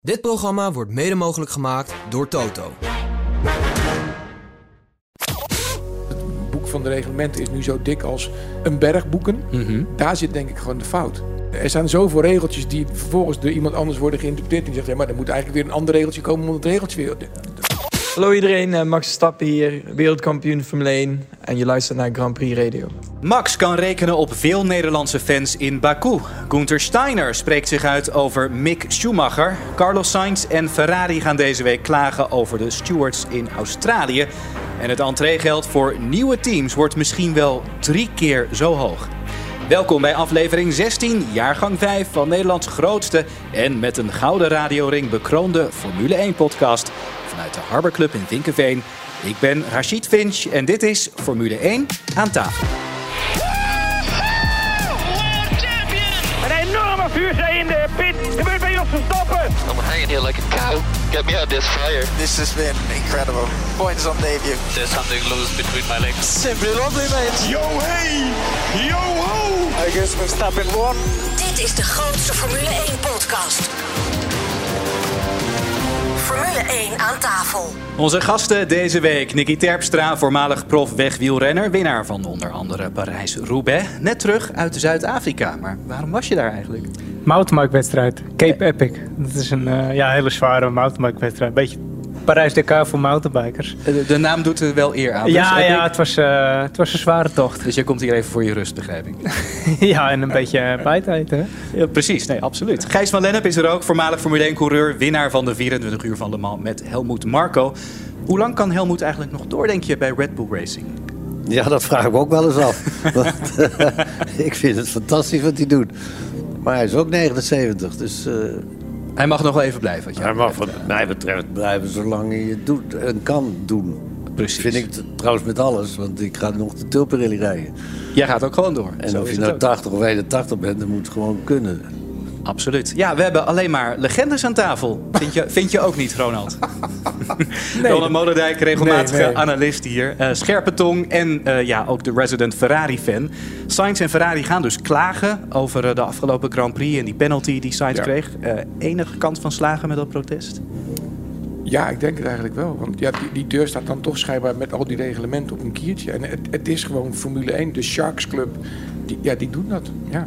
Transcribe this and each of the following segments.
Dit programma wordt mede mogelijk gemaakt door Toto. Het boek van de reglementen is nu zo dik als een berg boeken. Daar zit denk ik gewoon de fout. Er staan zoveel regeltjes die vervolgens door iemand anders worden geïnterpreteerd. En die zegt, ja, maar er moet eigenlijk weer een ander regeltje komen om het regeltje weer... Hallo iedereen, eh, Max Verstappen hier, wereldkampioen Formule 1 en je luistert naar Grand Prix Radio. Max kan rekenen op veel Nederlandse fans in Baku. Gunther Steiner spreekt zich uit over Mick Schumacher. Carlos Sainz en Ferrari gaan deze week klagen over de stewards in Australië. En het entreegeld voor nieuwe teams wordt misschien wel drie keer zo hoog. Welkom bij aflevering 16, jaargang 5 van Nederlands grootste en met een gouden radioring bekroonde Formule 1-podcast vanuit de Harbor Club in Vinkenveen. Ik ben Rachid Finch en dit is Formule 1 aan tafel. Hanging here like a cow. Get me out this fire. This has been incredible. Points on debut. There's something loose between my legs. Simply lovely, mate. Yo hey, yo ho. I guess Verstappen won. Dit is de grootste Formule 1-podcast. Formule 1 aan tafel. Onze gasten deze week. Nicky Terpstra, voormalig prof wegwielrenner. Winnaar van onder andere Parijs-Roubaix. Net terug uit Zuid-Afrika. Maar waarom was je daar eigenlijk? Mountainbike-wedstrijd. Cape Epic. Dat is een eh, ja, hele zware mountainbike-wedstrijd. Beetje Parijs-Dakar voor mountainbikers. De, de naam doet er wel eer aan. Dus ja, ja ik- het, was, eh, het was een zware tocht. Dus je komt hier even voor je rust, begrijp ik. ja, en een beetje uh, bijtijden. hè? Ja, precies, nee, absoluut. Gijs van Lennep is er ook, voormalig Formule 1-coureur. Winnaar van de 24 uur van Le Mans met Helmoet Marco. Hoe lang kan Helmoet eigenlijk nog door, denk je, bij Red Bull Racing? Ja, dat vraag ik ook wel eens af. Want, ik vind het fantastisch wat hij doet. Maar hij is ook 79, dus eh, Hij mag nog wel even blijven. wat hij mag wat mij betreft blijven zolang hij het doet en kan doen. Precies. Vind ik trouwens met alles, want ik ga nog de Tilpirelli rijden. Jij gaat ook gewoon door. En Zo of je nou ook. 80 of 81 bent, dan moet het gewoon kunnen. Absoluut. Ja, we hebben alleen maar legendes aan tafel. Vind je, vind je ook niet, Ronald? Ronald Moderdijk, regelmatige Nee, nee. analist hier. Eh, scherpe tong en eh, ja, ook de resident Ferrari-fan. Sainz en Ferrari gaan dus klagen over eh, de afgelopen Grand Prix... en die penalty die Sainz Ja. kreeg. Enige kans van slagen met dat protest? Ja, ik denk het eigenlijk wel. Want ja, die, die deur staat dan toch schijnbaar met al die reglementen op een kiertje. En het, het is gewoon Formule 1, de Sharks Club. Die, ja, die doen dat. Ja.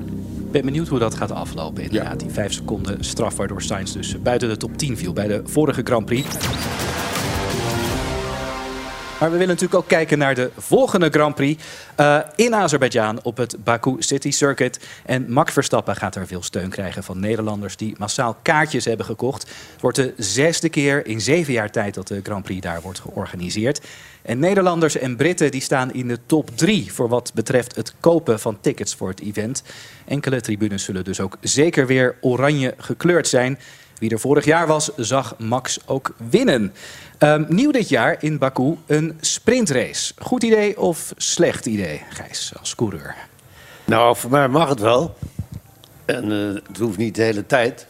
Ik ben benieuwd hoe dat gaat aflopen. Inderdaad, die vijf seconden straf waardoor Sainz dus buiten de top 10 viel bij de vorige Grand Prix. Maar we willen natuurlijk ook kijken naar de volgende Grand Prix eh, in Azerbeidzjan op het Baku City Circuit. En Max Verstappen gaat er veel steun krijgen van Nederlanders die massaal kaartjes hebben gekocht. Het wordt de zesde keer in zeven jaar tijd dat de Grand Prix daar wordt georganiseerd. En Nederlanders en Britten die staan in de top drie voor wat betreft het kopen van tickets voor het event. Enkele tribunes zullen dus ook zeker weer oranje gekleurd zijn. Wie er vorig jaar was, zag Max ook winnen. Ehm, nieuw dit jaar in Baku een sprintrace. Goed idee of slecht idee, Gijs, als coureur? Nou, voor mij mag het wel. En eh, het hoeft niet de hele tijd.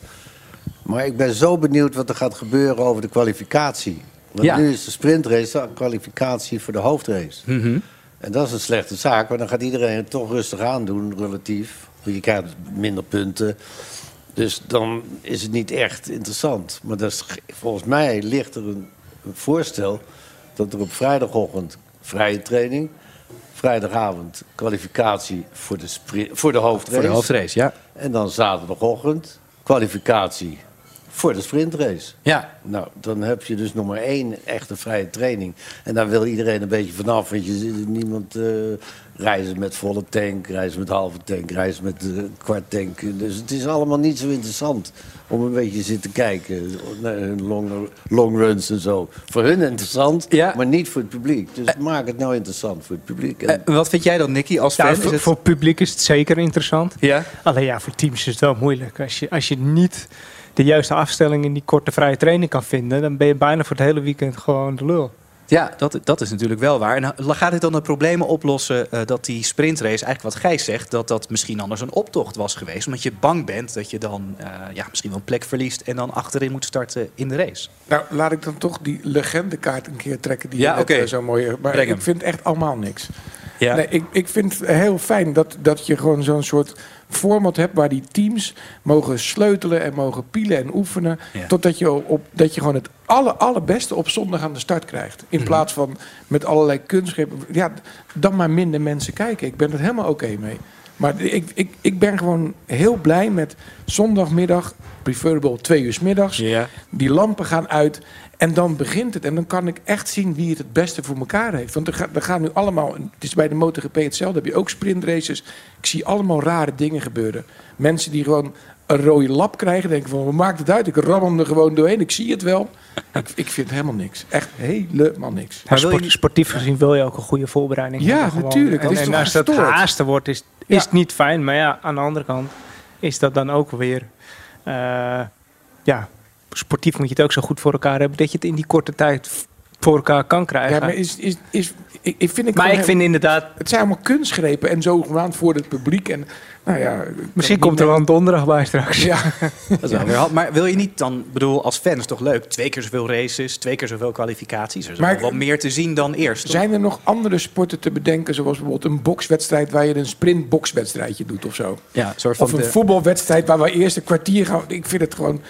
Maar ik ben zo benieuwd wat er gaat gebeuren over de kwalificatie. Want Ja. nu is de sprintrace de kwalificatie voor de hoofdrace. En dat is een slechte zaak, want dan gaat iedereen het toch rustig aandoen, relatief. Je krijgt minder punten. Dus dan is het niet echt interessant. Maar dat is, volgens mij ligt er een, een voorstel dat er op vrijdagochtend vrije training, vrijdagavond kwalificatie voor de, voor de hoofdrace. Voor de hoofdrace, ja. En dan zaterdagochtend kwalificatie voor de sprintrace. Ja, Nou, dan heb je dus nog maar één echte vrije training. En daar wil iedereen een beetje vanaf. Want je ziet niemand eh, reizen met volle tank, reizen met halve tank, reizen met eh, kwart tank. Dus het is allemaal niet zo interessant om een beetje zitten kijken naar hun long, long runs en zo. Voor hun interessant, Ja. maar niet voor het publiek. Dus maak het nou interessant voor het publiek. En- Eh, wat vind jij dan, Nicky, als? Ja, voor, het- voor het publiek is het zeker interessant. Ja? Alleen ja, voor teams is het wel moeilijk. Als je, als je niet de juiste afstelling in die korte vrije training kan vinden... dan ben je bijna voor het hele weekend gewoon de lul. Ja, dat, dat is natuurlijk wel waar. En eh, gaat dit dan de problemen oplossen eh, dat die sprintrace, eigenlijk wat Gijs zegt, dat dat misschien anders een optocht was geweest? Omdat je bang bent dat je dan eh, ja, misschien wel een plek verliest en dan achterin moet starten in de race. Nou, laat ik dan toch die legendekaart een keer trekken. Die Ja, je net, oké. zo mooi... Maar Breng ik hem. vind echt allemaal niks. Ja. Nee, ik, ik vind het heel fijn dat, dat je gewoon zo'n soort format hebt waar die teams mogen sleutelen en mogen pielen en oefenen. Ja. Totdat je, op, dat je gewoon het aller, allerbeste op zondag aan de start krijgt. In Mhm. plaats van met allerlei kunstgrepen. Ja, dan maar minder mensen kijken. Ik ben er helemaal oké mee. Maar ik, ik, ik ben gewoon heel blij met zondagmiddag, preferable twee uur middags. Ja. Die lampen gaan uit en dan begint het. En dan kan ik echt zien wie het het beste voor elkaar heeft. Want er, ga- er gaan nu allemaal, het is bij de MotoGP hetzelfde, heb je ook sprintraces. Ik zie allemaal rare dingen gebeuren. Mensen die gewoon een rode lap krijgen, denken van, wat maakt het uit? Ik ram hem er gewoon doorheen, ik zie het wel. ik, ik vind helemaal niks. Echt helemaal niks. Maar sport- sportief gezien wil je ook een goede voorbereiding Ja, hebben. gewoon. natuurlijk. En, Het is en toch als dat gestoord? haasten wordt, is, is het niet fijn. Maar ja, aan de andere kant is dat dan ook weer... eh, ja, sportief moet je het ook zo goed voor elkaar hebben... dat je het in die korte tijd voor elkaar kan krijgen. Ja, maar is, is, is, ik, ik vind het Maar ik heel- vind inderdaad... Het zijn allemaal kunstgrepen en zogenaamd voor het publiek. En, nou ja, Misschien komt er wel een donderdag bij straks. Ja. Dat is wel weer Maar wil je niet dan, bedoel, als fan is toch leuk? Twee keer zoveel races, twee keer zoveel kwalificaties. Er is Maar- wel wat meer te zien dan eerst. toch? Zijn er nog andere sporten te bedenken, zoals bijvoorbeeld een bokswedstrijd waar je een sprintbokswedstrijdje doet of zo? Ja, soort van Of een de- voetbalwedstrijd waar we eerst een kwartier gaan. Ik vind het gewoon.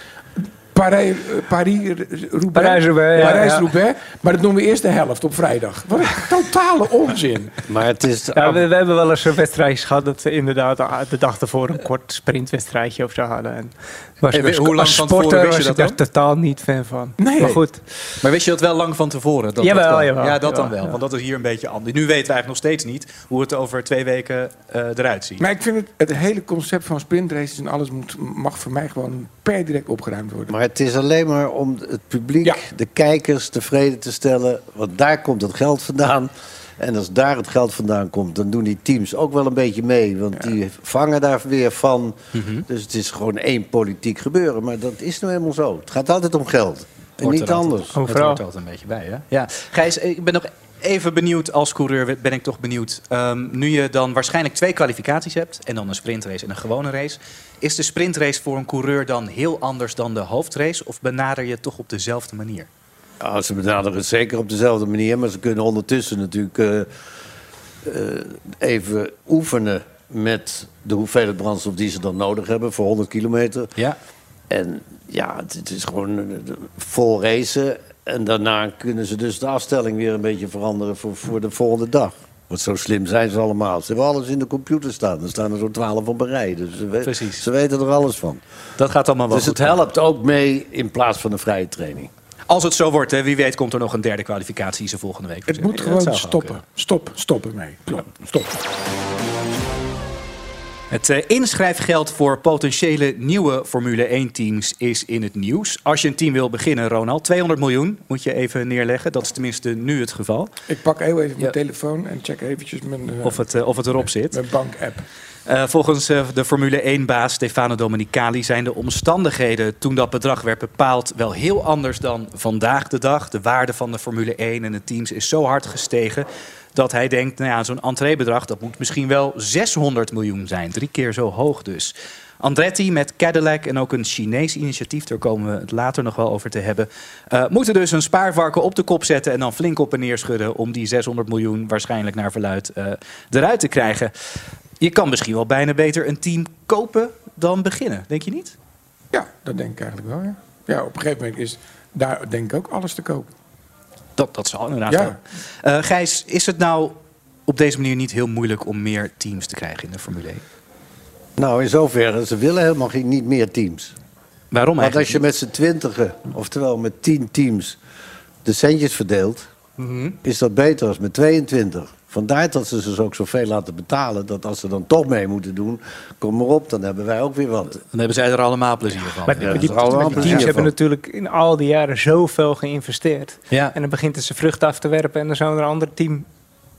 Parijs, Parijs-Roubaix. Parijs-Roubaix, ja, Parijs-Roubaix. Maar dat doen we eerst de helft op vrijdag. Wat een totale onzin. Maar het is... Ja, we, we hebben wel eens een wedstrijdje gehad dat we inderdaad de dag ervoor een kort sprintwedstrijdje of zo hadden. En was, En was- hoe lang als van tevoren sporter je was ik dat daar totaal niet fan van. Nee. Maar goed, Maar wist je dat wel lang van tevoren? Dat Jawel, dat jawel, Ja, dat dan wel. ja. Want dat is hier een beetje anders. Nu weten we eigenlijk nog steeds niet hoe het over twee weken eh, eruit ziet. Maar ik vind het, het hele concept van sprintraces en alles moet, mag voor mij gewoon per direct opgeruimd worden. Maar het is alleen maar om het publiek, de kijkers tevreden te stellen. Want daar komt het geld vandaan. En als daar het geld vandaan komt, dan doen die teams ook wel een beetje mee. Want die vangen daar weer van. Mhm. Dus het is gewoon één politiek gebeuren. Maar dat is nou helemaal zo. Het gaat altijd om geld. En Hoort niet er altijd- anders. Het hoort altijd een beetje bij, hè? Ja. Gijs, ik ben nog even benieuwd, als coureur ben ik toch benieuwd. Ehm, nu je dan waarschijnlijk twee kwalificaties hebt... en dan een sprintrace en een gewone race... is de sprintrace voor een coureur dan heel anders dan de hoofdrace... of benader je het toch op dezelfde manier? Ja, ze benaderen het zeker op dezelfde manier. Maar ze kunnen ondertussen natuurlijk eh, eh, even oefenen met de hoeveelheid brandstof die ze dan nodig hebben voor 100 kilometer. Ja. En ja, het, is gewoon eh, vol racen. En daarna kunnen ze dus de afstelling weer een beetje veranderen voor, voor de volgende dag. Want zo slim zijn ze allemaal. Ze hebben alles in de computer staan. Er staan er zo'n twaalf op een rij. Dus ze, we- Precies. ze weten er alles van. Dat gaat allemaal wel Dus het helpt ook mee in plaats van een vrije training. Als het zo wordt, hè, wie weet komt er nog een derde kwalificatie ze volgende week. Het moet gewoon stoppen. Stop, stop ermee. Klop, Stop. Het eh, inschrijfgeld voor potentiële nieuwe Formule 1-teams is in het nieuws. Als je een team wil beginnen, Ronald, 200 miljoen moet je even neerleggen. Dat is tenminste nu het geval. Ik pak heel even mijn telefoon en check eventjes mijn, eh, Of het, eh, of het erop zit. mijn bank-app. Volgens de Formule 1-baas Stefano Domenicali zijn de omstandigheden toen dat bedrag werd bepaald wel heel anders dan vandaag de dag. De waarde van de Formule 1 en de teams is zo hard gestegen dat hij denkt, nou ja, zo'n entreebedrag dat moet misschien wel 600 miljoen zijn. Drie keer zo hoog dus. Andretti met Cadillac en ook een Chinees initiatief, daar komen we het later nog wel over te hebben, eh, moeten dus een spaarvarken op de kop zetten en dan flink op en neer schudden om die 600 miljoen waarschijnlijk naar verluid eh, eruit te krijgen. Je kan misschien wel bijna beter een team kopen dan beginnen, denk je niet? Ja, dat denk ik eigenlijk wel. Ja, ja op een gegeven moment is daar denk ik ook alles te kopen. Dat, dat zal inderdaad Ja. wel. Eh, Gijs, is het nou op deze manier niet heel moeilijk om meer teams te krijgen in de Formule 1? Nou, in zoverre, ze willen helemaal geen, niet meer teams. Waarom Want als eigenlijk je met z'n twintigen, oftewel met tien teams, de centjes verdeelt, Mhm. is dat beter als met 22. Vandaar dat ze ze dus ook zoveel laten betalen. Dat als ze dan toch mee moeten doen, kom maar op, dan hebben wij ook weer wat. Dan hebben zij er allemaal plezier van. Maar die, Ja, die, allemaal teams hebben natuurlijk in al die jaren zoveel geïnvesteerd. Ja. En dan begint het zijn vrucht af te werpen en dan zou er een ander team een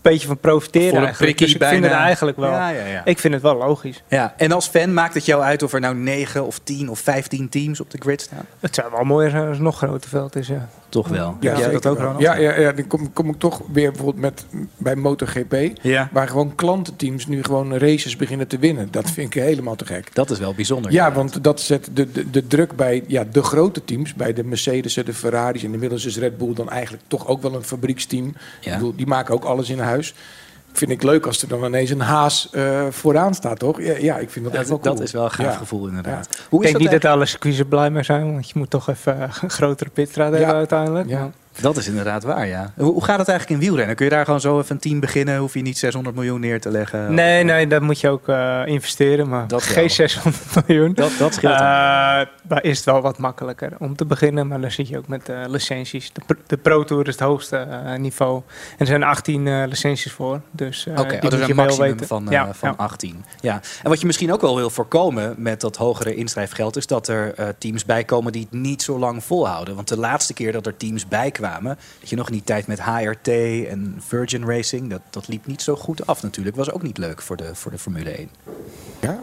beetje van profiteren Voor een prikkie Dus ik vind het eigenlijk wel. Ja, ja, ja. Ik vind het wel logisch. Ja, en als fan maakt het jou uit of er nou 9 of 10 of 15 teams op de grid staan? Het zou wel mooier zijn als het nog groter veld is, ja. Toch wel. Ja, jij dat ook, wel. Ja, ja, ja, dan kom, kom ik toch weer bijvoorbeeld met, bij MotoGP. Ja. Waar gewoon klantenteams nu gewoon races beginnen te winnen. Dat vind ik helemaal te gek. Dat is wel bijzonder. Ja, want dat zet de, de, de druk bij ja, de grote teams. Bij de Mercedes, de Ferraris. En inmiddels is Red Bull dan eigenlijk toch ook wel een fabrieksteam. Ja. Ik bedoel, die maken ook alles in huis. Vind ik leuk als er dan ineens een haas eh, vooraan staat, toch? Ja, ja ik vind dat Ja, echt wel dat cool. is wel een gaaf Ja. gevoel inderdaad. Ik Hoe is denk dat niet dat alle circuits blij mee zijn, want je moet toch even een grotere pitstraat hebben uiteindelijk. Ja. Dat is inderdaad waar, ja. Hoe, gaat het eigenlijk in wielrennen? Kun je daar gewoon zo even een team beginnen? Hoef je niet 600 miljoen neer te leggen? Nee, nee, dat moet je ook eh, investeren, maar Dat wel. geen 600 miljoen. Dat, dat scheelt. Eh, daar is het wel wat makkelijker om te beginnen, maar dan zit je ook met eh, licenties. De, de Pro Tour is het hoogste niveau. En er zijn 18 eh, licenties voor, dus Oké, die oh, dat moet is je een maximum weten. van, ja, van ja. 18. Ja. En wat je misschien ook wel wil voorkomen met dat hogere inschrijfgeld... is dat er teams bijkomen die het niet zo lang volhouden. Want de laatste keer dat er teams dat je nog in die tijd met HRT en Virgin Racing... dat, dat liep niet zo goed af natuurlijk. Was ook niet leuk voor de, voor de Formule 1. Ja,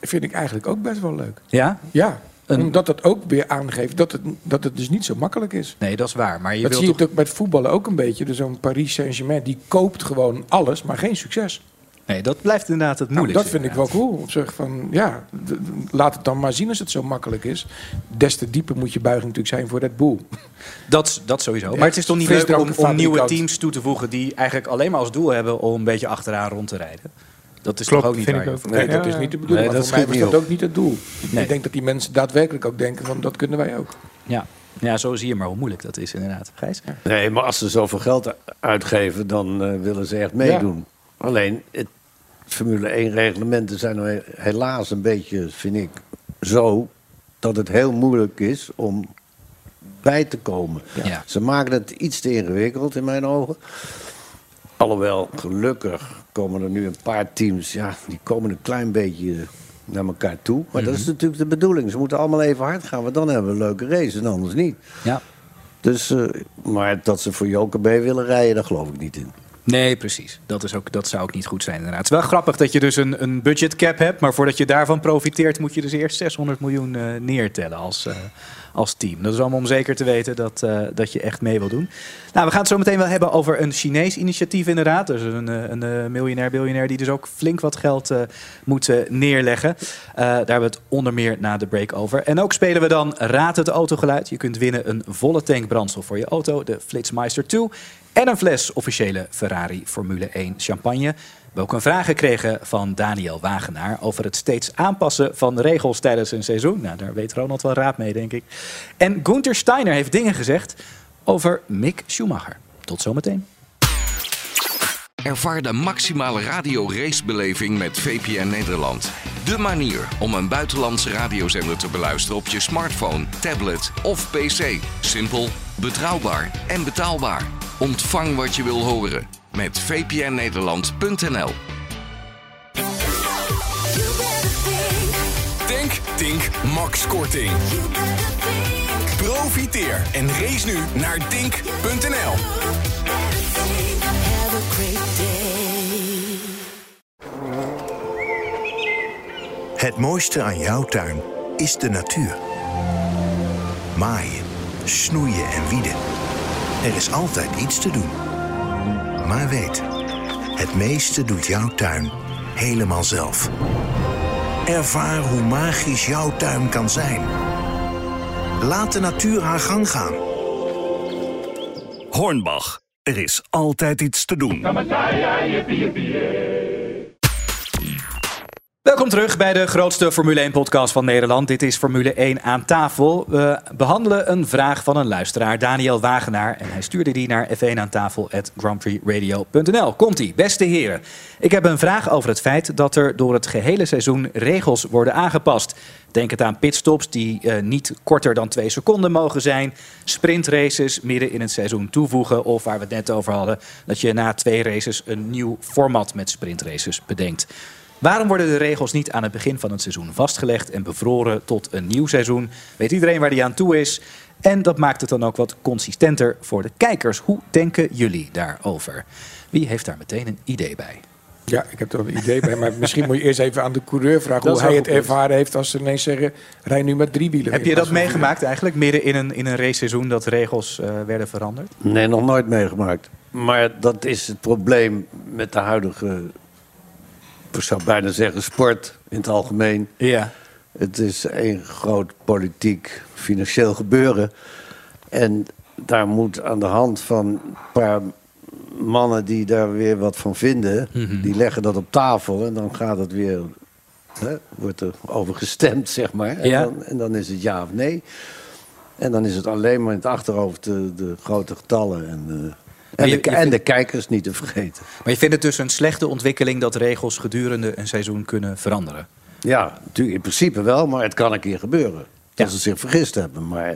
vind ik eigenlijk ook best wel leuk. Ja? Ja, Een- omdat dat ook weer aangeeft dat het, dat het dus niet zo makkelijk is. Nee, dat is waar. Maar je dat wilt zie je toch... ook bij het voetballen ook een beetje. Dus zo'n Paris Saint-Germain, die koopt gewoon alles, maar geen succes. Nee, dat blijft inderdaad het Nou, moeilijkste. dat vind ik wel cool. Op zich van, ja, laat het dan maar zien als het zo makkelijk is. Des te dieper moet je buiging natuurlijk zijn voor Red Bull. Dat, dat sowieso. Maar het is toch niet leuk om, om nieuwe teams toe te voegen... die eigenlijk alleen maar als doel hebben om een beetje achteraan rond te rijden? Dat is Klopt, toch ook niet vind waar ik ook. Nee, dat is niet de bedoeling. Nee, dat voor mij was dat ook niet het doel. Nee. Ik denk dat die mensen daadwerkelijk ook denken van dat kunnen wij ook. Ja. ja, zo zie je maar hoe moeilijk dat is inderdaad. Gijs? Nee, maar als ze zoveel geld uitgeven, dan eh, willen ze echt meedoen. Alleen, het Formule 1 reglementen zijn nou he- helaas een beetje, vind ik, zo... dat het heel moeilijk is om bij te komen. Ja. Ze maken het iets te ingewikkeld in mijn ogen. Alhoewel, gelukkig komen er nu een paar teams... ja, die komen een klein beetje naar elkaar toe. Maar dat is natuurlijk de bedoeling. Ze moeten allemaal even hard gaan, want dan hebben we een leuke race en anders niet. Ja. Dus, eh, maar dat ze voor Joker B willen rijden, daar geloof ik niet in. Nee, precies. Dat, is ook, dat zou ook niet goed zijn inderdaad. Het is wel grappig dat je dus een, een budgetcap hebt... maar voordat je daarvan profiteert... moet je dus eerst 600 miljoen eh, neertellen als, eh, als team. Dat is allemaal om zeker te weten dat, eh, dat je echt mee wil doen. Nou, we gaan het zo meteen wel hebben over een Chinees initiatief inderdaad. Dus een, eh, een eh, miljonair, biljonair... die dus ook flink wat geld moet neerleggen. Daar hebben we het onder meer na de break over. En ook spelen we dan Raad het autogeluid. Je kunt winnen een volle tank brandstof voor je auto... de Flitsmeister 2... En een fles officiële Ferrari Formule 1 champagne. We ook een vraag gekregen van Daniel Wagenaar over het steeds aanpassen van regels tijdens een seizoen. Nou, daar weet Ronald wel raad mee, denk ik. En Gunther Steiner heeft dingen gezegd over Mick Schumacher. Tot zometeen. Ervaar de maximale radio-racebeleving met VPN Nederland. De manier om een buitenlandse radiozender te beluisteren op je smartphone, tablet of pc. Simpel, betrouwbaar en betaalbaar. Ontvang wat je wil horen met vpnnederland.nl. Denk, Tink, Max Korting. Profiteer en race nu naar Tink.nl. Het mooiste aan jouw tuin is de natuur. Maaien, snoeien en wieden. Er is altijd iets te doen. Maar weet, het meeste doet jouw tuin helemaal zelf. Ervaar hoe magisch jouw tuin kan zijn. Laat de natuur haar gang gaan. Hornbach. Er is altijd iets te doen. Welkom terug bij de grootste Formule 1-podcast van Nederland. Dit is Formule 1 aan tafel. We behandelen een vraag van een luisteraar, Daniel Wagenaar. En hij stuurde die naar f1 aan. Komt-ie, beste heren. Ik heb een vraag over het feit dat er door het gehele seizoen regels worden aangepast. Denk het aan pitstops die eh, niet korter dan twee seconden mogen zijn. Sprintraces midden in het seizoen toevoegen. Of waar we het net over hadden, dat je na twee races een nieuw format met sprintraces bedenkt. Waarom worden de regels niet aan het begin van het seizoen vastgelegd en bevroren tot een nieuw seizoen? Weet iedereen waar die aan toe is? En dat maakt het dan ook wat consistenter voor de kijkers. Hoe denken jullie daarover? Wie heeft daar meteen een idee bij? Ja, ik heb er wel een idee bij. Maar misschien moet je eerst even aan de coureur vragen Dat hoe hij het goed. ervaren heeft als ze ineens zeggen, rij nu met drie wielen. Heb je dat meegemaakt eigenlijk, midden in een, in een raceseizoen dat regels eh, werden veranderd? Nee, nog nooit meegemaakt. Maar dat is het probleem met de huidige, ik zou bijna zeggen, sport in het algemeen. Ja. Het is een groot politiek, financieel gebeuren. En daar moet aan de hand van een paar mannen die daar weer wat van vinden, Mhm. die leggen dat op tafel en dan gaat het weer, hè, wordt er over gestemd, zeg maar. En, Ja. dan, en dan is het ja of nee. En dan is het alleen maar in het achterhoofd de, de grote getallen en, en, je- de, en vindt- de kijkers niet te vergeten. Maar je vindt het dus een slechte ontwikkeling dat regels gedurende een seizoen kunnen veranderen? Ja, natuurlijk in principe wel, maar het kan een keer gebeuren. Dat ze zich vergist hebben. Maar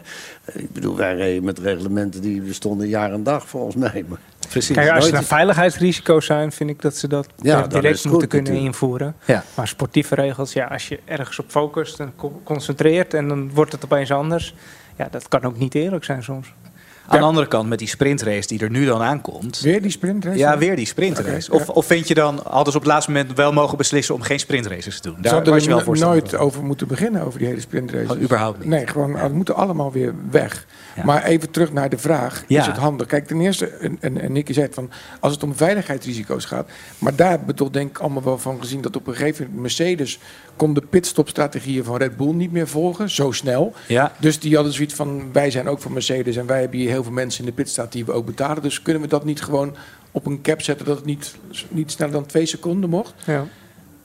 eh, ik bedoel, wij reden met reglementen die bestonden jaar en dag volgens mij. Maar Precies. Kijk, als er Nooit- veiligheidsrisico's zijn, vind ik dat ze dat Ja, direct moeten goed kunnen natuurlijk. invoeren. Ja. Maar sportieve regels, ja, als je ergens op focust en co- concentreert en dan wordt het opeens anders. Ja, dat kan ook niet eerlijk zijn soms. Aan de andere kant, met die sprintrace die er nu dan aankomt. Weer die sprintrace? Ja, weer die sprintrace. Of, of vind je dan, hadden ze op het laatste moment wel mogen beslissen om geen sprintraces te doen? Daar Zouden was je wel we nooit over moeten beginnen, over die hele sprintrace. Gewoon überhaupt niet. Nee, gewoon, het moeten allemaal weer weg. Ja. Maar even terug naar de vraag. Is het handig? Kijk, ten eerste, en, en, en Nicky zei het van, als het om veiligheidsrisico's gaat. Maar daar hebben we toch denk ik allemaal wel van gezien dat op een gegeven moment Mercedes kon de pitstopstrategieën van Red Bull niet meer volgen, zo snel. Ja. Dus die hadden zoiets van, wij zijn ook van Mercedes en wij hebben hier heel veel mensen in de pit staan die we ook betalen. Dus kunnen we dat niet gewoon op een cap zetten dat het niet, niet sneller dan twee seconden mocht? Ja.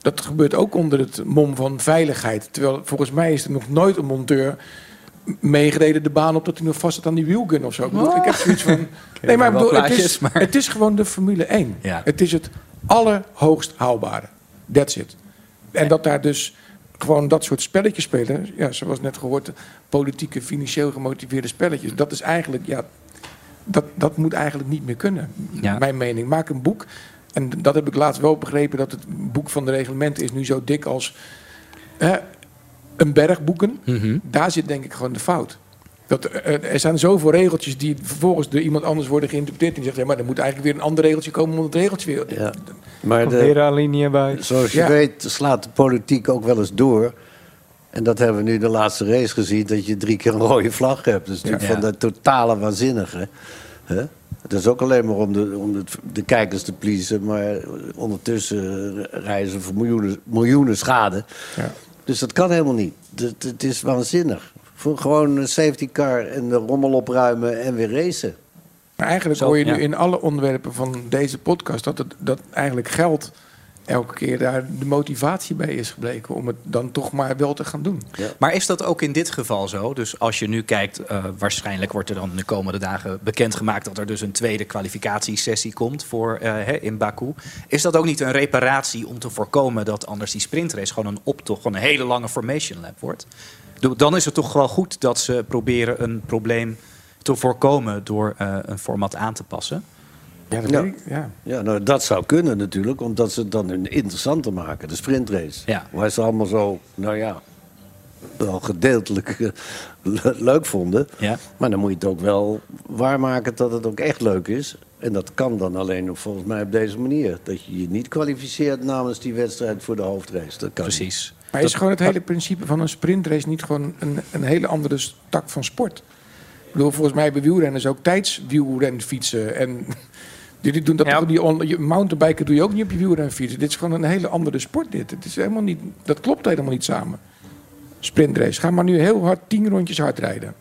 Dat gebeurt ook onder het mom van veiligheid. Terwijl volgens mij is er nog nooit een monteur meegereden de baan op dat hij nog vast zit aan die wielgun of zo. Ik, heb zoiets van. Nee, maar, bedoel, het, is, maar- het is gewoon de Formule 1. Ja. Het is het allerhoogst haalbare. That's it. En dat daar dus gewoon dat soort spelletjes spelen. Ja, zoals net gehoord, politieke, financieel gemotiveerde spelletjes. Dat is eigenlijk, ja, dat, dat moet eigenlijk niet meer kunnen. Ja. Mijn mening. Maak een boek. En dat heb ik laatst wel begrepen, dat het boek van de reglementen is nu zo dik als hè, een berg boeken. Mhm. Daar zit denk ik gewoon de fout. Dat, eh, er zijn zoveel regeltjes die vervolgens door iemand anders worden geïnterpreteerd. En die zegt, ja, maar er moet eigenlijk weer een ander regeltje komen om het regeltje weer... Ja. Maar de, weer bij. zoals je Ja. weet slaat de politiek ook wel eens door. En dat hebben we nu de laatste race gezien, dat je drie keer een rode vlag hebt. Dat is natuurlijk Ja. van de totale waanzinnige. Hè? Het is ook alleen maar om, de, om de, de kijkers te pleasen, maar ondertussen reizen voor miljoenen, miljoenen schade. Ja. Dus dat kan helemaal niet. Het is waanzinnig. Voor gewoon een safety car en de rommel opruimen en weer racen. Maar eigenlijk Zo, hoor je ja. nu in alle onderwerpen van deze podcast... dat, het, dat eigenlijk geld elke keer daar de motivatie bij is gebleken... om het dan toch maar wel te gaan doen. Maar is dat ook in dit geval zo? Dus als je nu kijkt, eh, waarschijnlijk wordt er dan de komende dagen bekendgemaakt dat er dus een tweede kwalificatiesessie komt voor eh, hè, in Baku. Is dat ook niet een reparatie om te voorkomen dat anders die sprintrace gewoon een optocht, gewoon een hele lange formation lap wordt? Dan is het toch wel goed dat ze proberen een probleem te voorkomen door eh, een format aan te passen. Ja, dat Ja. ik. Ja. Ja, nou, dat zou kunnen natuurlijk, omdat ze het dan een interessanter maken, de sprintrace. Ja. Waar ze allemaal zo, nou ja, wel gedeeltelijk eh, le- leuk vonden. Ja. Maar dan moet je het ook wel waarmaken dat het ook echt leuk is. En dat kan dan alleen nog volgens mij op deze manier. Dat je je niet kwalificeert namens die wedstrijd voor de hoofdrace. Dat kan niet. Precies. Maar is gewoon het hele principe van een sprintrace niet gewoon een, een hele andere tak van sport? Ik bedoel, volgens mij hebben wielrenners ook tijdswielrenfietsen. En die doen dat Ja. die on- mountainbiken doe je ook niet op je wielrenfietsen. Dit is gewoon een hele andere sport dit. Het is helemaal niet, dat klopt helemaal niet samen. Sprintrace. Ga maar nu heel hard tien rondjes hard rijden.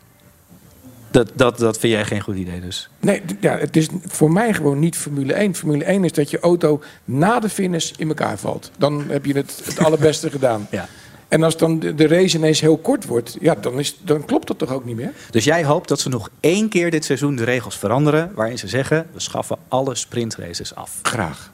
Dat, dat, dat vind jij geen goed idee dus? Nee, ja, het is voor mij gewoon niet Formule 1. Formule 1 is dat je auto na de finish in elkaar valt. Dan heb je het, het allerbeste gedaan. Ja. En als dan de, de race ineens heel kort wordt, ja, dan, is, dan klopt dat toch ook niet meer? Dus jij hoopt dat ze nog één keer dit seizoen de regels veranderen... waarin ze zeggen, we schaffen alle sprintraces af. Graag.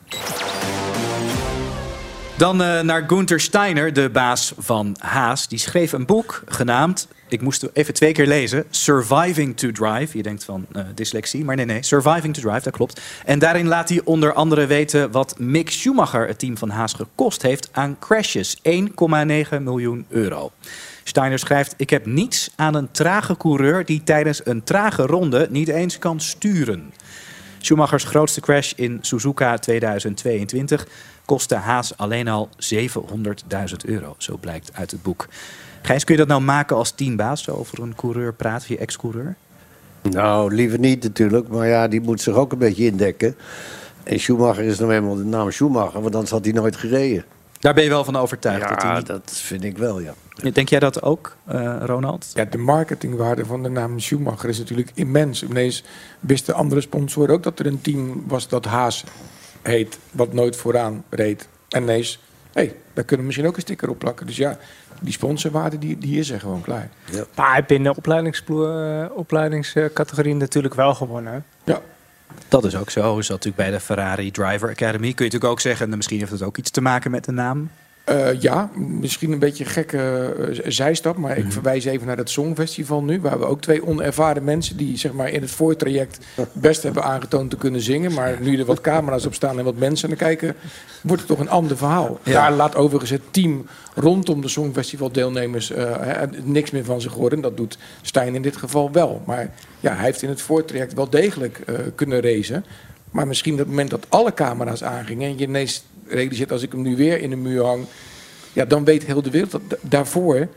Dan eh, naar Gunther Steiner, de baas van Haas. Die schreef een boek genaamd, ik moest even twee keer lezen... Surviving to Drive. Je denkt van eh, dyslexie, maar nee, nee. Surviving to Drive, dat klopt. En daarin laat hij onder andere weten wat Mick Schumacher... het team van Haas gekost heeft aan crashes. 1,9 miljoen euro. Steiner schrijft, ik heb niets aan een trage coureur... die tijdens een trage ronde niet eens kan sturen. Schumachers grootste crash in Suzuka 2022 kostte Haas alleen al 700.000 euro. Zo blijkt uit het boek. Gijs, kun je dat nou maken als teambaas, zo over een coureur praten, je ex-coureur? Nou, liever niet natuurlijk. Maar ja, die moet zich ook een beetje indekken. En Schumacher is nou eenmaal de naam Schumacher, want anders had hij nooit gereden. Daar ben je wel van overtuigd. dat hij Ja, niet... dat vind ik wel, ja. Denk jij dat ook, eh, Ronald? Ja, de marketingwaarde van de naam Schumacher is natuurlijk immens. Ineens wisten andere sponsoren ook dat er een team was dat Haas heet, wat nooit vooraan reed. En ineens, hé, hey, daar kunnen we misschien ook een sticker op plakken. Dus ja, die sponsorwaarde die, die is er gewoon klaar. Maar hij heeft binnen de eh, opleidingscategorie natuurlijk wel gewonnen. Ja. Dat is ook zo. Is dat natuurlijk bij de Ferrari Driver Academy. Kun je natuurlijk ook zeggen, en misschien heeft het ook iets te maken met de naam. Eh, ja, misschien een beetje een gekke eh, zijstap, maar ik verwijs even naar het Songfestival nu, waar we ook twee onervaren mensen die zeg maar in het voortraject best hebben aangetoond te kunnen zingen, maar nu er wat camera's op staan en wat mensen naar kijken, wordt het toch een ander verhaal. Ja. Daar laat overigens het team rondom de Songfestival deelnemers eh, hè, niks meer van zich horen. Dat doet Stijn in dit geval wel. Maar ja, hij heeft in het voortraject wel degelijk kunnen racen. Maar misschien op het moment dat alle camera's aangingen en je ineens realiseert als ik hem nu weer in de muur hang, ja, dan weet heel de wereld dat da- daarvoor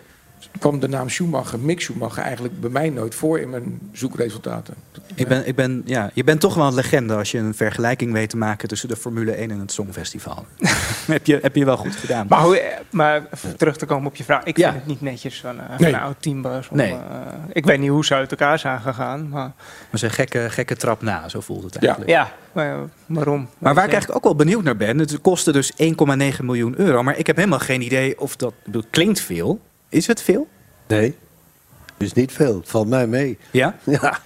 kwam de naam Schumacher, Mick Schumacher, eigenlijk bij mij nooit voor in mijn zoekresultaten. Ik ben, ik ben, ja, je bent toch wel een legende als je een vergelijking weet te maken tussen de Formule 1 en het Songfestival. heb, je, heb je wel goed gedaan. Maar, hoe, maar terug te komen op je vraag. Ik Ja. vind het niet netjes van, eh, van Nee. een oud teambaas. Nee. eh, ik weet niet hoe ze uit elkaar zijn gegaan. Maar Maar ze een gekke, gekke trap na, zo voelt het eigenlijk. ja, maar, eh, waarom? Maar waar ik eigenlijk ook wel benieuwd naar ben, het kostte dus 1,9 miljoen euro. Maar ik heb helemaal geen idee of dat, klinkt veel. Is het veel? Nee, dus niet veel. Het valt mij mee. Ja? Ja.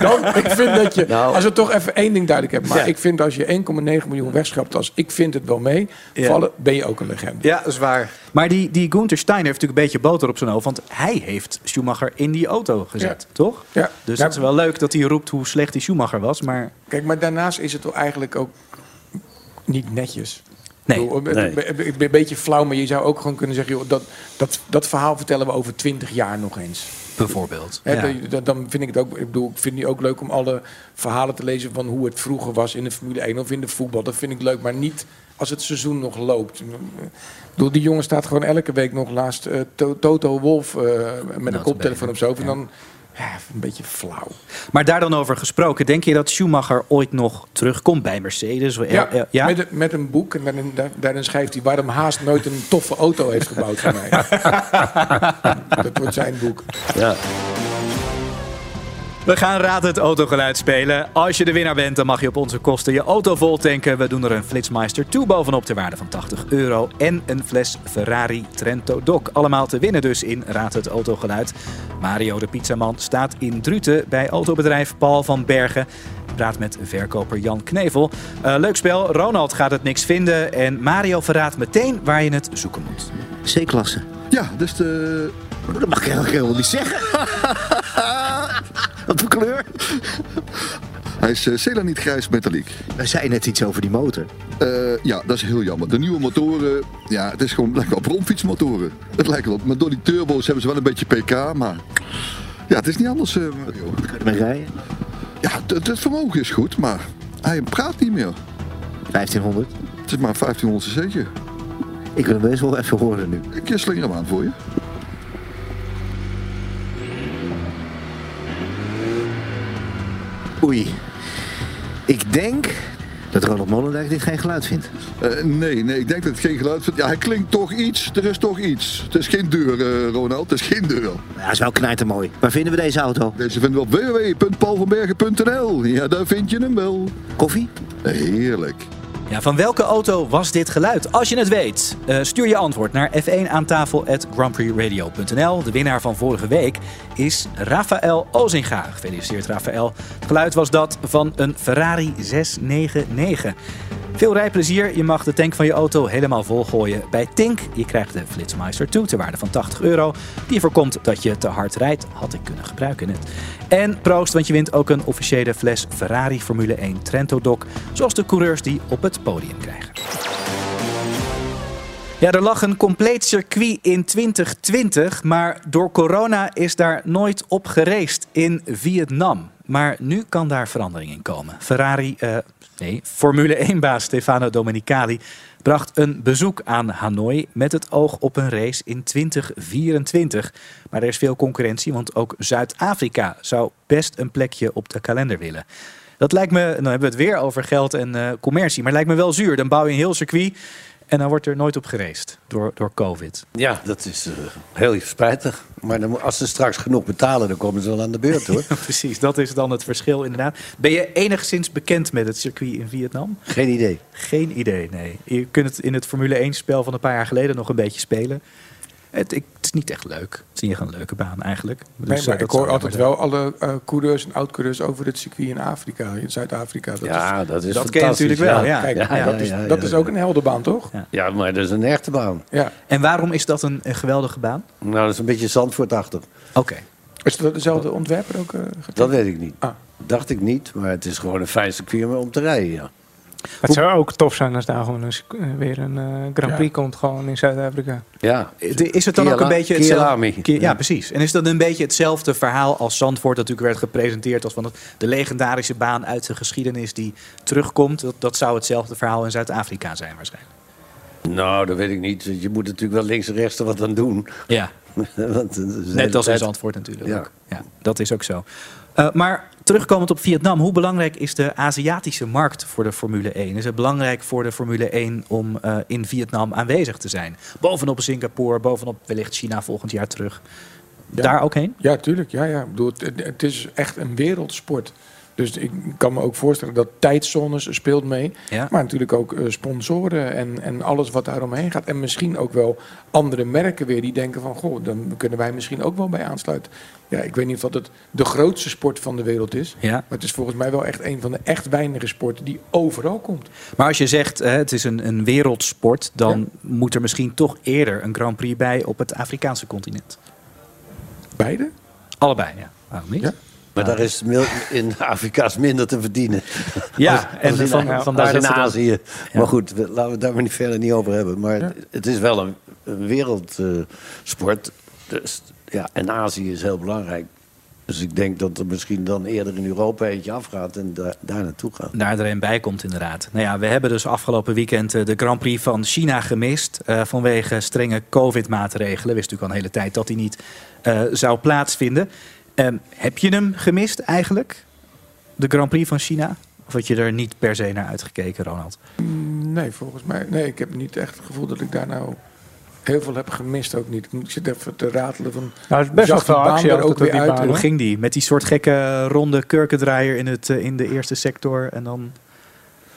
Dan, ik vind dat je, Nou. als we toch even één ding duidelijk hebben, maar Ja. ik vind als je 1,9 miljoen wegschrapt als ik vind het wel mee, Ja. vallen, ben je ook een legende. Ja, dat is waar. Maar die, die Gunther Steiner heeft natuurlijk een beetje boter op zijn hoofd. Want hij heeft Schumacher in die auto gezet, toch? Ja. Dus Ja. dat is wel leuk dat hij roept hoe slecht die Schumacher was. Maar Kijk, maar daarnaast is het toch eigenlijk ook niet netjes. Nee. Ik bedoel, Nee. Ik ben- een beetje flauw, maar je zou ook gewoon kunnen zeggen... Joh, dat, dat, dat verhaal vertellen we over 20 jaar nog eens. bijvoorbeeld. Ja. dan vind ik het ook. Ik bedoel, ik vind het ook leuk om alle verhalen te lezen van hoe het vroeger was in de Formule 1 of in de voetbal. Dat vind ik leuk, maar niet als het seizoen nog loopt. Bedoel, die jongen staat gewoon elke week nog naast eh, To- Toto Wolf eh, met een koptelefoon op hoofd. En dan ja, een beetje flauw. Maar daar dan over gesproken, denk je dat Schumacher ooit nog terugkomt bij Mercedes? Ja, ja? Met, een- met een boek en daarin, daar- daarin schrijft hij waarom Haast nooit een toffe auto heeft gebouwd voor mij. dat wordt zijn boek. Ja. We gaan Raad het autogeluid spelen. Als je de winnaar bent, dan mag je op onze kosten je auto vol tanken. We doen er een Flitsmeister 2 bovenop ter waarde van 80 euro. En een fles Ferrari Trento Doc. Allemaal te winnen dus in Raad het autogeluid. Mario de pizzaman staat in Druten bij autobedrijf Paul van Bergen. Praat met verkoper Jan Knevel. Eh, leuk spel. Ronald gaat het niks vinden. En Mario verraadt meteen waar je het zoeken moet. C-klasse. Ja, dus de... Dat mag ik eigenlijk helemaal niet zeggen. Wat voor kleur? Hij is uh, Celaniet grijs metaliek. Wij zeiden net iets over die motor. Uh, ja, dat is heel jammer. De nieuwe motoren, ja, het is gewoon lijkt wel op rondfietsmotoren. Het lijkt wel op, maar door die turbo's hebben ze wel een beetje pk, maar ja, het is niet anders. Uh, Kun je ermee rijden? Ja, het, het vermogen is goed, maar hij praat niet meer. 1500? Het is maar 1500 cc'tje. Ik wil hem best wel even horen nu. Ik slinger hem aan voor je. Oei. Ik denk dat Ronald Molendijk dit geen geluid vindt. Uh, nee, nee, ik denk dat het geen geluid vindt. Ja, hij klinkt toch iets. Er is toch iets. Het is geen deur, uh, Ronald. Het is geen deur. Ja, het is wel knijtermooi. Waar vinden we deze auto? Deze vinden we op www.paulvanbergen.nl. Ja, daar vind je hem wel. Koffie? Heerlijk. Ja, van welke auto was dit geluid? Als je het weet, uh, stuur je antwoord naar f1 aan tafel grandprixradio.nl. De winnaar van vorige week is Rafael Ozinga. Gefeliciteerd Rafael. Het geluid was dat van een Ferrari 699. Veel rijplezier. Je mag de tank van je auto helemaal volgooien bij Tink. Je krijgt de Flitsmeister 2 ter waarde van 80 euro. Die voorkomt dat je te hard rijdt. Had ik kunnen gebruiken net. En proost, want je wint ook een officiële fles Ferrari Formule 1 Trento Doc. Zoals de coureurs die op het podium krijgen. Ja, er lag een compleet circuit in 2020, maar door corona is daar nooit op geraced in Vietnam. Maar nu kan daar verandering in komen. Ferrari, uh, nee, Formule 1-baas Stefano Domenicali bracht een bezoek aan Hanoi met het oog op een race in 2024. Maar er is veel concurrentie, want ook Zuid-Afrika zou best een plekje op de kalender willen. Dat lijkt me, dan hebben we het weer over geld en uh, commercie, maar lijkt me wel zuur. Dan bouw je een heel circuit En dan wordt er nooit op gereest door, door COVID. Ja, dat is eh, heel spijtig. Maar dan, als ze straks genoeg betalen, dan komen ze wel aan de beurt hoor. Precies, dat is dan het verschil inderdaad. Ben je enigszins bekend met het circuit in Vietnam? Geen idee. Geen idee, nee. Je kunt het in het Formule 1-spel van een paar jaar geleden nog een beetje spelen. Het, ik- het is niet echt leuk. Het is niet echt een leuke baan eigenlijk. Nee, Dus, maar eh, ik hoor altijd wel alle eh coureurs en oud-coureurs over het circuit in Afrika, in Zuid-Afrika. Dat Ja, is, dat is Dat ken je natuurlijk wel, ja. Kijk, Ja, ja, dat, is, dat ook een helderbaan, toch? Ja, maar dat is een echte baan. Ja. En waarom is dat een, een geweldige baan? Nou, dat is een beetje Zandvoortachtig. Oké. Is dat dezelfde ontwerper ook? getekend? Dat weet ik niet. Ah. Dacht ik niet, maar het is gewoon een fijn circuit om om te rijden, ja. Het zou ook tof zijn als daar gewoon eh, weer een eh, Grand Ja. Prix komt, gewoon in Zuid-Afrika. Ja, Is het dan ook een beetje hetzelfde? Ki- Ja, precies. En is dat een beetje hetzelfde verhaal als Zandvoort natuurlijk werd gepresenteerd als van het- de legendarische baan uit de geschiedenis die terugkomt? Dat, dat zou hetzelfde verhaal in Zuid-Afrika zijn waarschijnlijk. Nou, dat weet ik niet. Je moet natuurlijk wel links en rechts er wat aan doen. Ja, Want, eh, net als in Zandvoort natuurlijk. Ja, dat is ook zo. Eh, maar terugkomend op Vietnam, hoe belangrijk is de Aziatische markt voor de Formule 1? Is het belangrijk voor de Formule 1 om eh, in Vietnam aanwezig te zijn? Bovenop Singapore, bovenop wellicht China volgend jaar terug. Ja. Daar ook heen? Ja, tuurlijk. Ja, ja. Ik bedoel, het, het is echt een wereldsport. Dus ik kan me ook voorstellen dat tijdzones speelt mee. Ja. Maar natuurlijk ook eh, sponsoren en, en alles wat daaromheen gaat. En misschien ook wel andere merken weer die denken van... goh, dan kunnen wij misschien ook wel bij aansluiten. Ja, ik weet niet of dat het de grootste sport van de wereld is. Ja. Maar het is volgens mij wel echt een van de echt weinige sporten die overal komt. Maar als je zegt eh, het is een, een wereldsport, dan moet er misschien toch eerder een Grand Prix bij op het Afrikaanse continent. Beide? Allebei, ja. Waarom niet? Ja. Maar daar is in Afrika is minder te verdienen. Ja, en in, van- als vandaar in Azië. Maar goed, we- laten we het daar maar niet verder niet over hebben. Maar het is wel een, een wereldsport. dus, ja, en Azië is heel belangrijk. Dus ik denk dat er misschien dan eerder in Europa eentje afgaat en daar, daar naartoe gaat. Daar er een bij komt, inderdaad. Nou ja, we hebben dus afgelopen weekend eh, de Grand Prix van China gemist. eh, vanwege strenge COVID-maatregelen. Wist natuurlijk al een hele tijd dat die niet eh, zou plaatsvinden. Ehm, heb je hem gemist eigenlijk? De Grand Prix van China? Of had je er niet per se naar uitgekeken, Ronald? Mm, Nee, volgens mij. Nee, ik heb niet echt het gevoel dat ik daar nou heel veel heb gemist. Ook niet. Ik zit even te ratelen van. Nou, is best wel veel actie er ook weer op die uit. baan, Hoe ging die? Met die soort gekke ronde kurkendraaier in, het, eh, in de eerste sector. En dan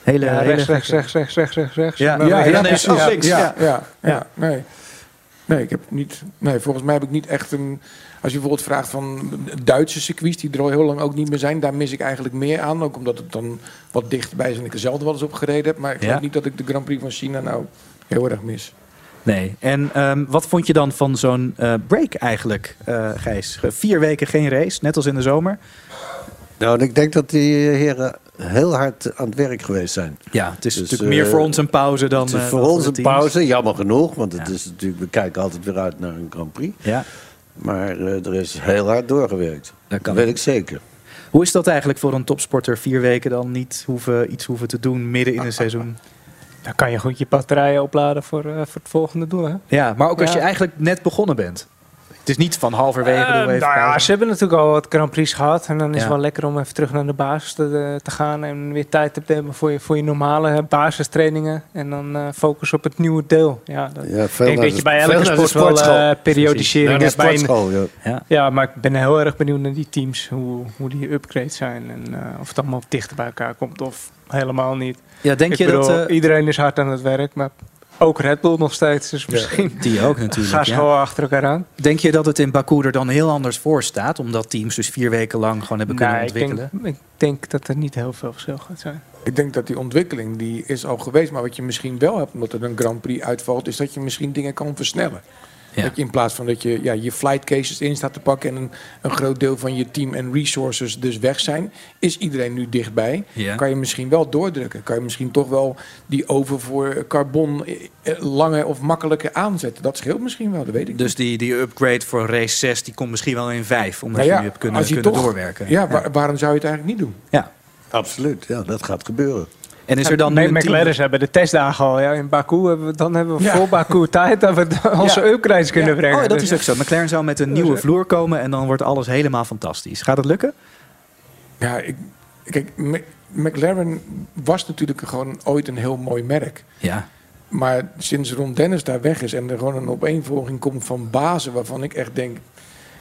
hele... Ja, hele rechts, rechts, rechts, rechts, rechts, rechts. Ja, Ja, ja, ja, nee, Ja, links, ja, ja. ja, ja, Ja. Nee. Ik heb niet. Nee, volgens mij heb ik niet echt een. Als je bijvoorbeeld vraagt van Duitse circuits die er al heel lang ook niet meer zijn, daar mis ik eigenlijk meer aan. Ook omdat het dan wat dichterbij is en ik er zelf wel eens op gereden heb. Maar ik Ja. geloof niet dat ik de Grand Prix van China nou heel erg mis. Nee. En ehm, wat vond je dan van zo'n eh, break eigenlijk, eh, Gijs? Vier weken geen race, net als in de zomer. Nou, ik denk dat die heren heel hard aan het werk geweest zijn. Ja, het is Dus, natuurlijk meer eh, voor ons een pauze dan. Het is eh, voor dan ons een pauze, jammer genoeg. Want het is natuurlijk, we kijken altijd weer uit naar een Grand Prix. Ja, Maar eh, er is heel hard doorgewerkt. dat Dat kan. weet ik zeker. Hoe is dat eigenlijk voor een topsporter? Vier weken dan niet hoeven, iets hoeven te doen midden in een seizoen? Dan kan je goed je batterijen opladen voor, eh, voor het volgende doel. Hè? Ja, maar ook als je eigenlijk net begonnen bent. Het is niet van halverwege Eh, even nou ja, ze hebben natuurlijk al wat Grand Prix gehad. En dan is Ja. het wel lekker om even terug naar de basis te, eh, te gaan. En weer tijd te hebben voor je, voor je normale basistrainingen. En dan eh focus op het nieuwe deel. Ja, dat, Ja, ik veel denk naar dat je bij elke sport wel eh, periodisering hebt. Bij een- sportschool, ja. Ja. ja, maar ik ben heel erg benieuwd naar die teams. Hoe, hoe die upgrades zijn. En of het allemaal dichter bij elkaar komt of helemaal niet. Ja, denk ik je bedoel, dat... eh, Iedereen is hard aan het werk. Maar ook Red Bull nog steeds. Dus misschien die ook natuurlijk. gaan ze ja. gewoon achter elkaar aan. Denk je dat het in Baku er dan heel anders voor staat? Omdat teams dus vier weken lang gewoon hebben kunnen Nee, ik denk, ontwikkelen? ik denk dat er niet heel veel verschil gaat zijn. Ik denk dat die ontwikkeling die is al geweest. Maar wat je misschien wel hebt, omdat er een Grand Prix uitvalt, is dat je misschien dingen kan versnellen. Ja. Dat je in plaats van dat je ja, je flight cases in staat te pakken en een, een groot deel van je team en resources dus weg zijn, is iedereen nu dichtbij. Ja. Kan je misschien wel doordrukken. Kan je misschien toch wel die oven voor carbon eh, eh, langer of makkelijker aanzetten. Dat scheelt misschien wel, dat weet ik Dus die, die upgrade voor race 6 die komt misschien wel in 5. Omdat Nou ja, je nu hebt kunnen, je kunnen toch- doorwerken. Ja, waar- waarom zou je het eigenlijk niet doen? Ja. Absoluut, ja, dat gaat gebeuren. En is er dan McLaren's hebben de testdagen al. Ja. In Baku hebben we, dan hebben we Ja. voor Baku tijd dat we onze Ja. upgrades kunnen Ja. brengen. Oh, dat Dus- is ook zo. McLaren zou met een nieuwe vloer komen en dan wordt alles helemaal fantastisch. Gaat het lukken? Ja, ik, kijk, Mc- McLaren was natuurlijk gewoon ooit een heel mooi merk. Ja. Maar sinds Ron Dennis daar weg is en er gewoon een opeenvolging komt van bazen waarvan ik echt denk,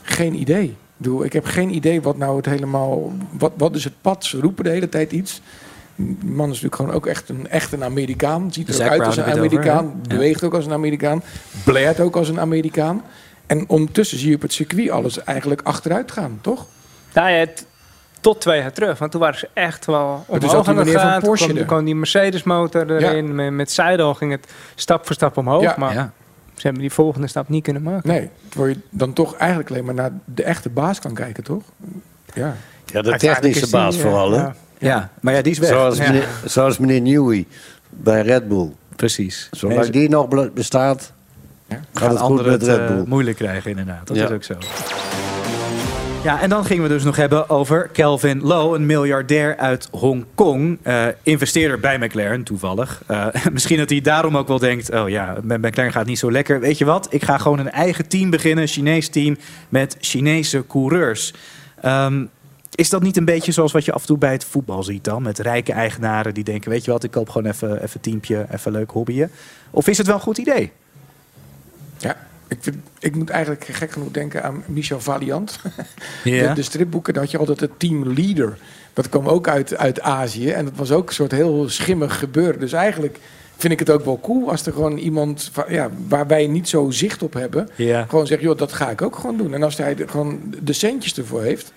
geen idee. Ik, bedoel, ik heb geen idee wat nou het helemaal, wat, wat is het pad? Ze roepen de hele tijd iets. Die man is natuurlijk gewoon ook echt een, echt een Amerikaan. Ziet er Zac ook uit als een over, Amerikaan. beweegt ook als een Amerikaan. Blaert ook als een Amerikaan. En ondertussen zie je op het circuit alles eigenlijk achteruit gaan, toch? Nou ja, het- tot twee jaar terug. Want toen waren ze echt wel Het is omhoog aan het gaan. Toen Porsche kwam, kwam die Mercedes-motor erin. Met, met Seidel ging het stap voor stap omhoog. Ja. Maar Ja. ze hebben die volgende stap niet kunnen maken. Nee, terwijl je dan toch eigenlijk alleen maar naar de echte baas kan kijken, toch? Ja. Ja, de technische baas eh, vooral, hè? Ja. Ja, maar ja, die is weg. Zoals, Ja. meneer, zoals meneer Newey bij Red Bull. Precies. Zolang die nog bestaat, gaat gaan het goed anderen met het Red eh, Bull. moeilijk krijgen, inderdaad. Dat Ja. is ook zo. Ja, en dan gingen we dus nog hebben over Kelvin Low, een miljardair uit Hongkong. eh investeerder bij McLaren, toevallig. Eh, misschien dat hij daarom ook wel denkt: oh ja, met McLaren gaat niet zo lekker. Weet je wat? Ik ga gewoon een eigen team beginnen, een Chinees team met Chinese coureurs. Ehm, is dat niet een beetje zoals wat je af en toe bij het voetbal ziet dan? Met rijke eigenaren die denken: weet je wat, ik koop gewoon even even een teampje, even leuk hobbyje. Of is het wel een goed idee? Ja, ik, vind, ik moet eigenlijk gek genoeg denken aan Michel Valiant. Ja. De, de stripboeken, had je altijd het team leader. Dat kwam ook uit, uit Azië. En dat was ook een soort heel schimmig gebeuren. Dus eigenlijk vind ik het ook wel cool als er gewoon iemand ja, waar wij niet zo zicht op hebben. Gewoon zegt, joh, dat ga ik ook gewoon doen. En als hij er gewoon de centjes ervoor heeft,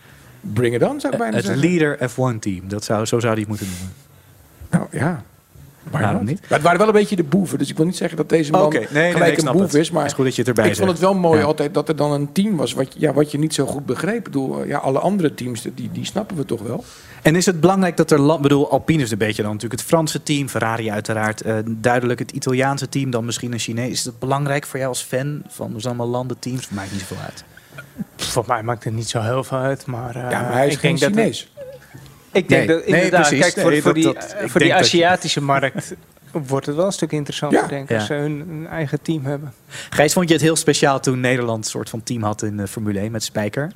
bring it on, zou ik bijna Het zeggen. leader F1 team, dat zou, zo zou hij het moeten noemen. Nou ja. Waarom niet? Maar het waren wel een beetje de boeven. Dus ik wil niet zeggen dat deze man Oké, nee, nee, gelijk een boef het. is. Maar Het is goed dat je het erbij ik vond het wel mooi Ja. altijd dat er dan een team was wat, ja, wat je niet zo goed begreep. Ik bedoel, ja, alle andere teams, die, die snappen we toch wel. En is het belangrijk dat er land, bedoel, Alpine is een beetje dan natuurlijk het Franse team, Ferrari uiteraard, eh, duidelijk het Italiaanse team, dan misschien een Chinees. Is het belangrijk voor jou als fan van dus allemaal landen, teams? Maakt niet zoveel uit. Voor mij maakt het niet zo heel veel uit. Maar, eh, Ja, maar hij is ik geen denk dat Chinees. Ik denk Nee, dat inderdaad, kijk, voor, Nee, voor dat- die, dat- eh, voor die je- Aziatische markt wordt het wel een stuk interessanter, Ja. denk ik, Ja. als ze hun een eigen team hebben. Gijs, vond je het heel speciaal toen Nederland een soort van team had in de Formule 1 met Spijker?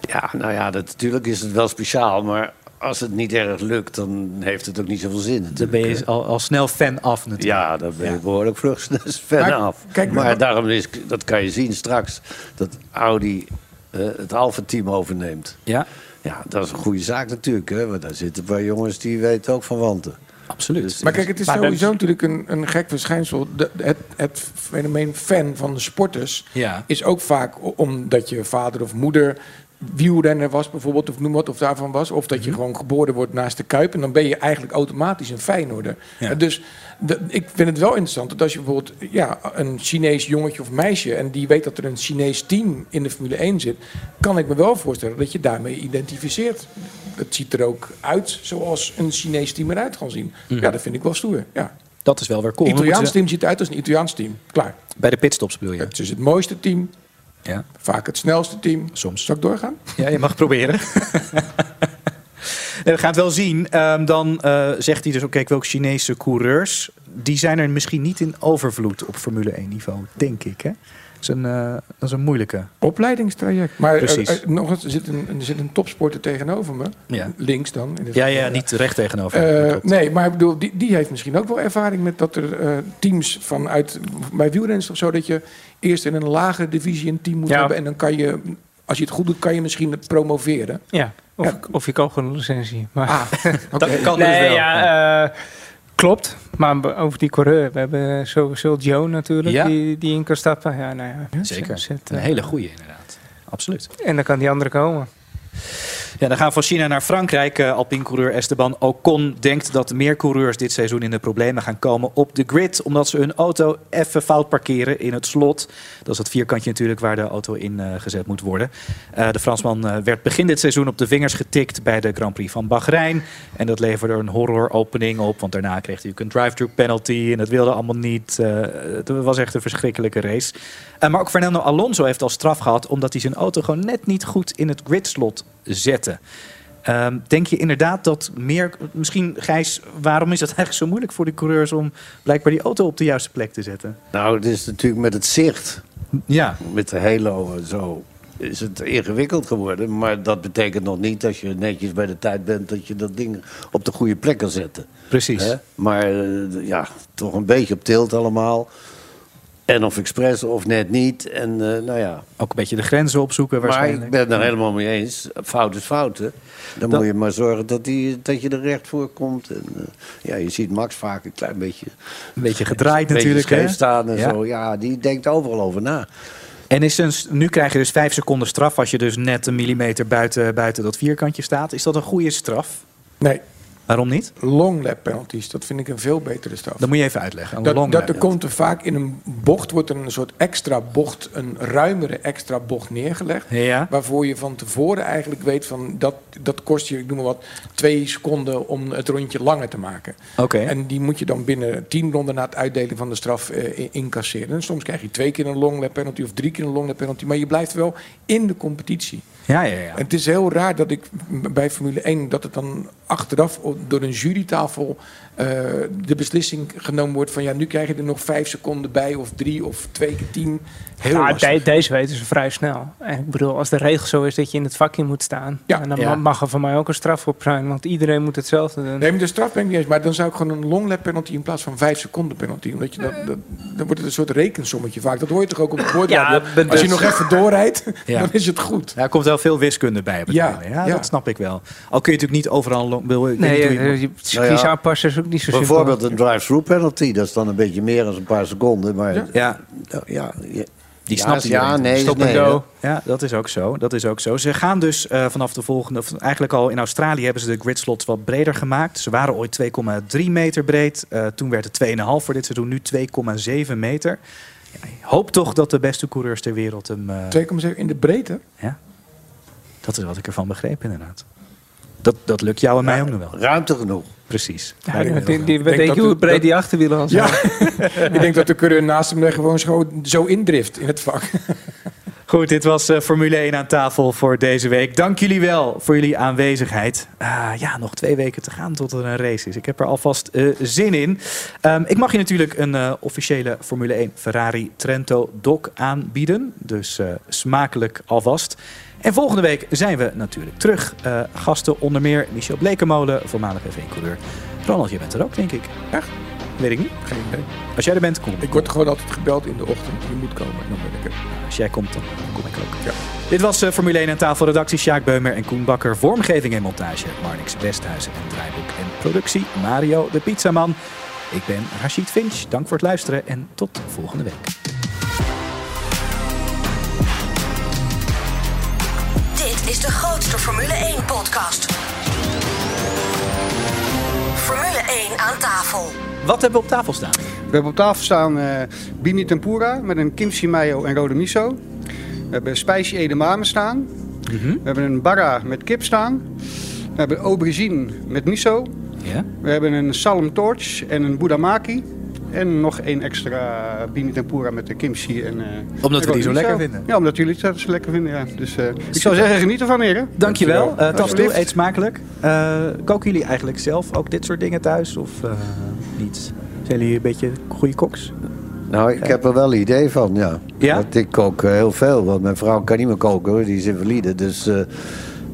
Ja, nou ja, dat, natuurlijk is het wel speciaal. Maar als het niet erg lukt, dan heeft het ook niet zoveel zin. Dan ben je al, al snel fan af natuurlijk. Ja, dan ben je behoorlijk vlug fan Maar af. kijk, maar maar- daarom is, dat kan je zien straks, dat Audi eh, het Alfa-team overneemt. Ja, Ja, dat is een goede zaak natuurlijk. Hè? Want daar zitten een paar jongens die weten ook van wanten. absoluut. Dus- Maar kijk, het is sowieso natuurlijk een, een gek verschijnsel. De, het, het fenomeen fan van de sporters Ja. is ook vaak omdat je vader of moeder wielrenner was bijvoorbeeld, of noem wat, of daarvan was. Of dat je Mhm. gewoon geboren wordt naast de Kuip. En dan ben je eigenlijk automatisch een Feyenoorder. Ja. Dus de- ik vind het wel interessant dat als je bijvoorbeeld ja, een Chinees jongetje of meisje... en die weet dat er een Chinees team in de Formule 1 zit... kan ik me wel voorstellen dat je daarmee identificeert. Het ziet er ook uit zoals een Chinees team eruit kan zien. Mhm. Ja, dat vind ik wel stoer. Ja. Dat is wel weer cool. Italiaans team ziet eruit als een Italiaans team. Klaar. Bij de pitstops bedoel je? Het is het mooiste team. Ja. Vaak het snelste team. Soms. Zal ik doorgaan? Ja, je mag proberen. Nee, we gaan het wel zien. Ehm, dan eh, zegt hij dus ook, kijk, welke Chinese coureurs... die zijn er misschien niet in overvloed op Formule 1 niveau, denk ik. Hè? Dat, is een, eh, dat is een moeilijke. Opleidingstraject. Maar Precies. eh, eh, nog eens, er zit, een, er zit een topsporter tegenover me. Ja. Links dan. in dit Ja, ja, niet recht tegenover. Eh, nee, maar ik bedoel, die, die heeft misschien ook wel ervaring met dat er eh, teams vanuit... Bij wielrenners of zo, dat je eerst in een lagere divisie een team moet Ja. hebben. En dan kan je, als je het goed doet, kan je misschien promoveren. Ja, of, Ja. of je koopt gewoon een licentie. Maar, Ah. Dat kan dus nee, wel. ja, eh, klopt. Maar over die coureur, we hebben sowieso Joe natuurlijk, Ja. die, die in kan stappen. Ja, nou ja, Zeker. zet, Een eh, hele goeie inderdaad. Absoluut. En dan kan die andere komen. Ja, dan gaan we van China naar Frankrijk. Uh, Alpine-coureur Esteban Ocon denkt dat meer coureurs dit seizoen in de problemen gaan komen op de grid. Omdat ze hun auto even fout parkeren in het slot. Dat is het vierkantje natuurlijk waar de auto in uh, gezet moet worden. Uh, de Fransman werd begin dit seizoen op de vingers getikt bij de Grand Prix van Bahrein. En dat leverde een horror opening op. Want daarna kreeg hij ook een drive-thru penalty. En dat wilde allemaal niet. Het was echt een verschrikkelijke race. Maar ook Fernando Alonso heeft al straf gehad. Omdat hij zijn auto gewoon net niet goed in het gridslot zette. Um, denk je inderdaad dat meer... Misschien, Gijs, waarom is het eigenlijk zo moeilijk voor de coureurs... om blijkbaar die auto op de juiste plek te zetten? Nou, het is natuurlijk met het zicht. Ja. Met de halo en zo. is het ingewikkeld geworden. Maar dat betekent nog niet, als je netjes bij de tijd bent... dat je dat ding op de goede plek kan zetten. Precies. Maar eh, ja, toch een beetje op tilt allemaal. En of expres of net niet. En eh, nou ja. Ook een beetje de grenzen opzoeken Maar waarschijnlijk. ik ben het er helemaal mee eens. Fout is fout, hè. Dan Dat- moet je maar zorgen dat, die, dat je er recht voor komt. En, eh, ja, je ziet Max vaak een klein beetje... Een beetje gedraaid een natuurlijk. staan en Ja. zo. Ja, die denkt overal over na. En is een, nu krijg je dus vijf seconden straf als je dus net een millimeter buiten, buiten dat vierkantje staat. Is dat een goede straf? Nee. Waarom niet? Long lap penalties, dat vind ik een veel betere straf. Dat moet je even uitleggen. Dat, dat er komt er vaak in een bocht, wordt er een soort extra bocht, een ruimere extra bocht neergelegd. Ja. Waarvoor je van tevoren eigenlijk weet van dat, dat kost je, ik noem maar wat, twee seconden om het rondje langer te maken. Oké. En die moet je dan binnen tien ronden na het uitdelen van de straf eh, incasseren. En soms krijg je twee keer een long lap penalty of drie keer een long lap penalty. Maar je blijft wel in de competitie. Ja, ja, ja. En het is heel raar dat ik bij Formule 1 dat het dan achteraf door een jurytafel eh, de beslissing genomen wordt van ja, nu krijg je er nog vijf seconden bij of drie of twee keer tien. Heel Ja, de- deze weten ze vrij snel. En ik bedoel, als de regel zo is dat je in het vakje moet staan, Ja. en dan Ja. mag er voor mij ook een straf op zijn, want iedereen moet hetzelfde doen. Nee, maar de straf ben ik niet eens. Maar dan zou ik gewoon een long lap penalty in plaats van vijf seconden penalty. Omdat je dat, dat, dan wordt het een soort rekensommetje vaak. Dat hoor je toch ook op het. Ja, ben- Als je dus- nog even doorrijdt, Ja. dan is het goed. Ja, komt wel veel wiskunde bij op het Ja, einde. Ja, ja. dat snap ik wel. Al kun je natuurlijk niet overal... wil- ik Nee, je- eh, je circuits aanpassen is ook niet zo simpel. Bijvoorbeeld een drive-through penalty. Dat is dan een beetje meer dan een paar seconden. Maar Ja. ja, ja, je- Die ja, snapt ja, nee, Stop nee, en go. hè. Ja, dat is ook zo. Dat is ook zo. Ze gaan dus eh, vanaf de volgende, of eigenlijk al in Australië hebben ze de gridslots wat breder gemaakt. Ze waren ooit 2,3 meter breed. Eh, toen werd het 2,5 voor dit seizoen, nu 2,7 meter. Ja, ik hoop toch dat de beste coureurs ter wereld hem. eh, 2,7 in de breedte. ja, dat is wat ik ervan begreep inderdaad. Dat, dat lukt jou en mij ook nog wel. Ruimte genoeg. Precies. Ja, die, die, die, Ik denk weet dat je hoe breed die achterwielen al zijn? Ja, ik denk dat de coureur naast hem er gewoon zo, zo indrift in het vak. Goed, dit was eh, Formule 1 aan tafel voor deze week. Dank jullie wel voor jullie aanwezigheid. Ah, ja, nog twee weken te gaan tot er een race is. Ik heb er alvast eh, zin in. Ehm, ik mag je natuurlijk een eh, officiële Formule 1 Ferrari Trento doc aanbieden. Dus eh, smakelijk alvast. En volgende week zijn we natuurlijk terug. Eh, gasten onder meer Michel Blekemolen, voormalig F1-coureur. Ronald, je bent er ook, denk ik. Echt? Weet ik niet. Geen idee. Als jij er bent, kom. Ik word gewoon altijd gebeld in de ochtend. Je moet komen. En dan ben ik er. Als jij komt, dan kom ik ook. Dit was eh, Formule 1 aan tafel. Redactie Sjaak Beumer en Koen Bakker. Vormgeving en montage Marnix Westhuizen en draaiboek en productie Mario de Pizzaman. Ik ben Rachid Finch. Dank voor het luisteren en tot volgende week. Is de grootste Formule 1 podcast. Formule 1 aan tafel. Wat hebben we op tafel staan? We hebben op tafel staan eh bini tempura met een kimchi mayo en rode miso. We hebben spicy edamame staan. We hebben een barra met kip staan. We hebben aubergine met miso. Ja? We hebben een salm torch en een budamaki. En nog één extra bini tempura met de kimchi en eh, Omdat we die zo lekker vinden. Ja, omdat jullie het zo lekker vinden, ja. Dus eh, ik zou zeggen, geniet ervan, heren. Dankjewel. Uh, Alsjeblieft. eet smakelijk. Eh, koken jullie eigenlijk zelf ook dit soort dingen thuis of eh, niet? Zijn jullie een beetje goede koks? Nou, ik heb er wel een idee van, ja. Ja? Want ik kook heel veel, want mijn vrouw kan niet meer koken, hoor. die is invalide. Dus eh,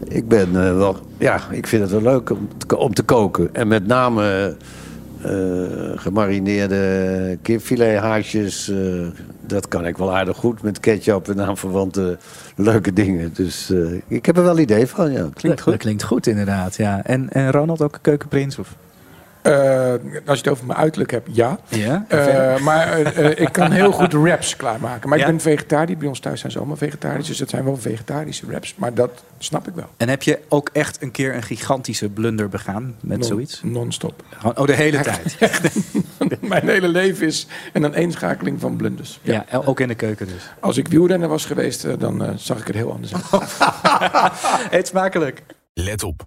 ik ben eh, wel, ja, ik vind het wel leuk om te, om te koken. En met name gemarineerde kipfilethaasjes, eh dat kan ik wel aardig goed met ketchup en aanverwante leuke dingen. Dus eh, ik heb er wel een idee van, ja. Klinkt goed. Dat klinkt goed inderdaad, ja. En, en Ronald ook een keukenprins? Of? Eh, als je het over mijn uiterlijk hebt, ja. Ja? Eh, maar eh, ik kan heel goed wraps klaarmaken. Maar Ja? ik ben vegetariër. Bij ons thuis zijn ze allemaal vegetarisch. Dus het zijn wel vegetarische wraps. Maar dat snap ik wel. En heb je ook echt een keer een gigantische blunder begaan met Non- zoiets? Non-stop. Gewoon- Oh, de hele tijd? Mijn hele leven is en een eenschakeling van blunders. Ja, ook in de keuken dus. Als ik wielrenner was geweest, dan zag ik er heel anders uit. Eet smakelijk. Let op.